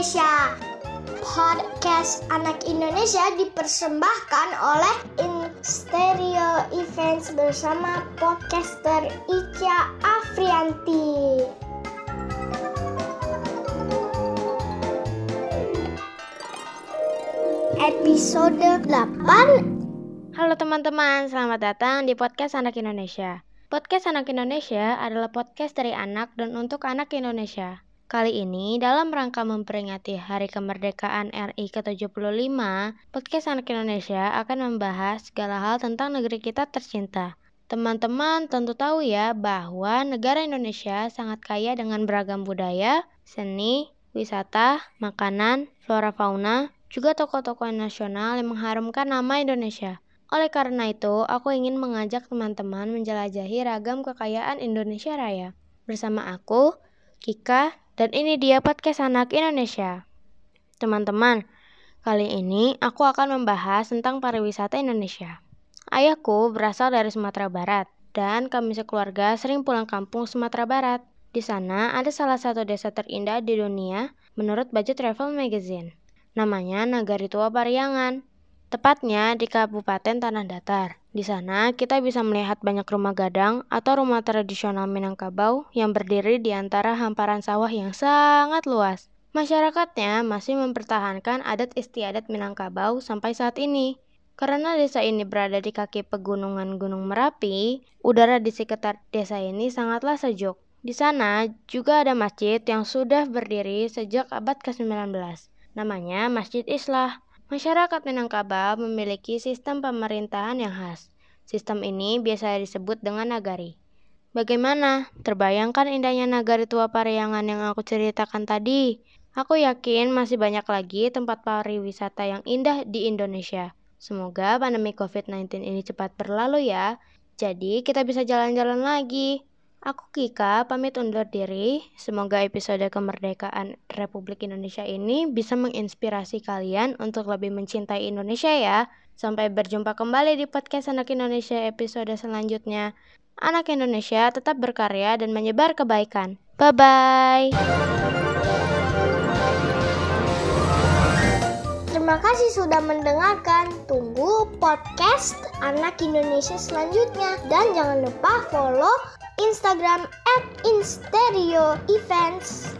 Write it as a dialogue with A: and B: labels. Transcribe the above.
A: podcast Anak Indonesia dipersembahkan oleh Instereo Events bersama podcaster Ica Afrianti. Episode 8
B: Halo teman-teman, selamat datang di podcast Anak Indonesia. Podcast Anak Indonesia adalah podcast dari anak dan untuk anak Indonesia. Kali ini, dalam rangka memperingati Hari Kemerdekaan RI ke-75, Podcast Anak Indonesia akan membahas segala hal tentang negeri kita tercinta. Teman-teman tentu tahu ya bahwa negara Indonesia sangat kaya dengan beragam budaya, seni, wisata, makanan, flora fauna, juga tokoh-tokoh nasional yang mengharumkan nama Indonesia. Oleh karena itu, aku ingin mengajak teman-teman menjelajahi ragam kekayaan Indonesia Raya. Bersama aku, Kika, dan ini dia podcast anak Indonesia. Teman-teman, kali ini aku akan membahas tentang pariwisata Indonesia. Ayahku berasal dari Sumatera Barat, dan kami sekeluarga sering pulang kampung Sumatera Barat. Di sana ada salah satu desa terindah di dunia menurut Budget Travel Magazine. Namanya Nagari Tua Pariangan. Tepatnya di Kabupaten Tanah Datar. Di sana kita bisa melihat banyak rumah gadang atau rumah tradisional Minangkabau yang berdiri di antara hamparan sawah yang sangat luas. Masyarakatnya masih mempertahankan adat istiadat Minangkabau sampai saat ini. Karena desa ini berada di kaki pegunungan Gunung Merapi, udara di sekitar desa ini sangatlah sejuk. Di sana juga ada masjid yang sudah berdiri sejak abad ke-19. Namanya Masjid Islah. Masyarakat Minangkabau memiliki sistem pemerintahan yang khas. Sistem ini biasa disebut dengan nagari. Bagaimana? Terbayangkan indahnya nagari tua Pariangan yang aku ceritakan tadi? Aku yakin masih banyak lagi tempat pariwisata yang indah di Indonesia. Semoga pandemi COVID-19 ini cepat berlalu ya. Jadi kita bisa jalan-jalan lagi. Aku Kika, pamit undur diri. Semoga episode kemerdekaan Republik Indonesia ini bisa menginspirasi kalian untuk lebih mencintai Indonesia ya. Sampai berjumpa kembali di podcast Anak Indonesia episode selanjutnya. Anak Indonesia tetap berkarya dan menyebar kebaikan. Bye-bye.
A: Terima kasih sudah mendengarkan. Tunggu podcast Anak Indonesia selanjutnya. Dan jangan lupa follow Instagram at Instereo Events.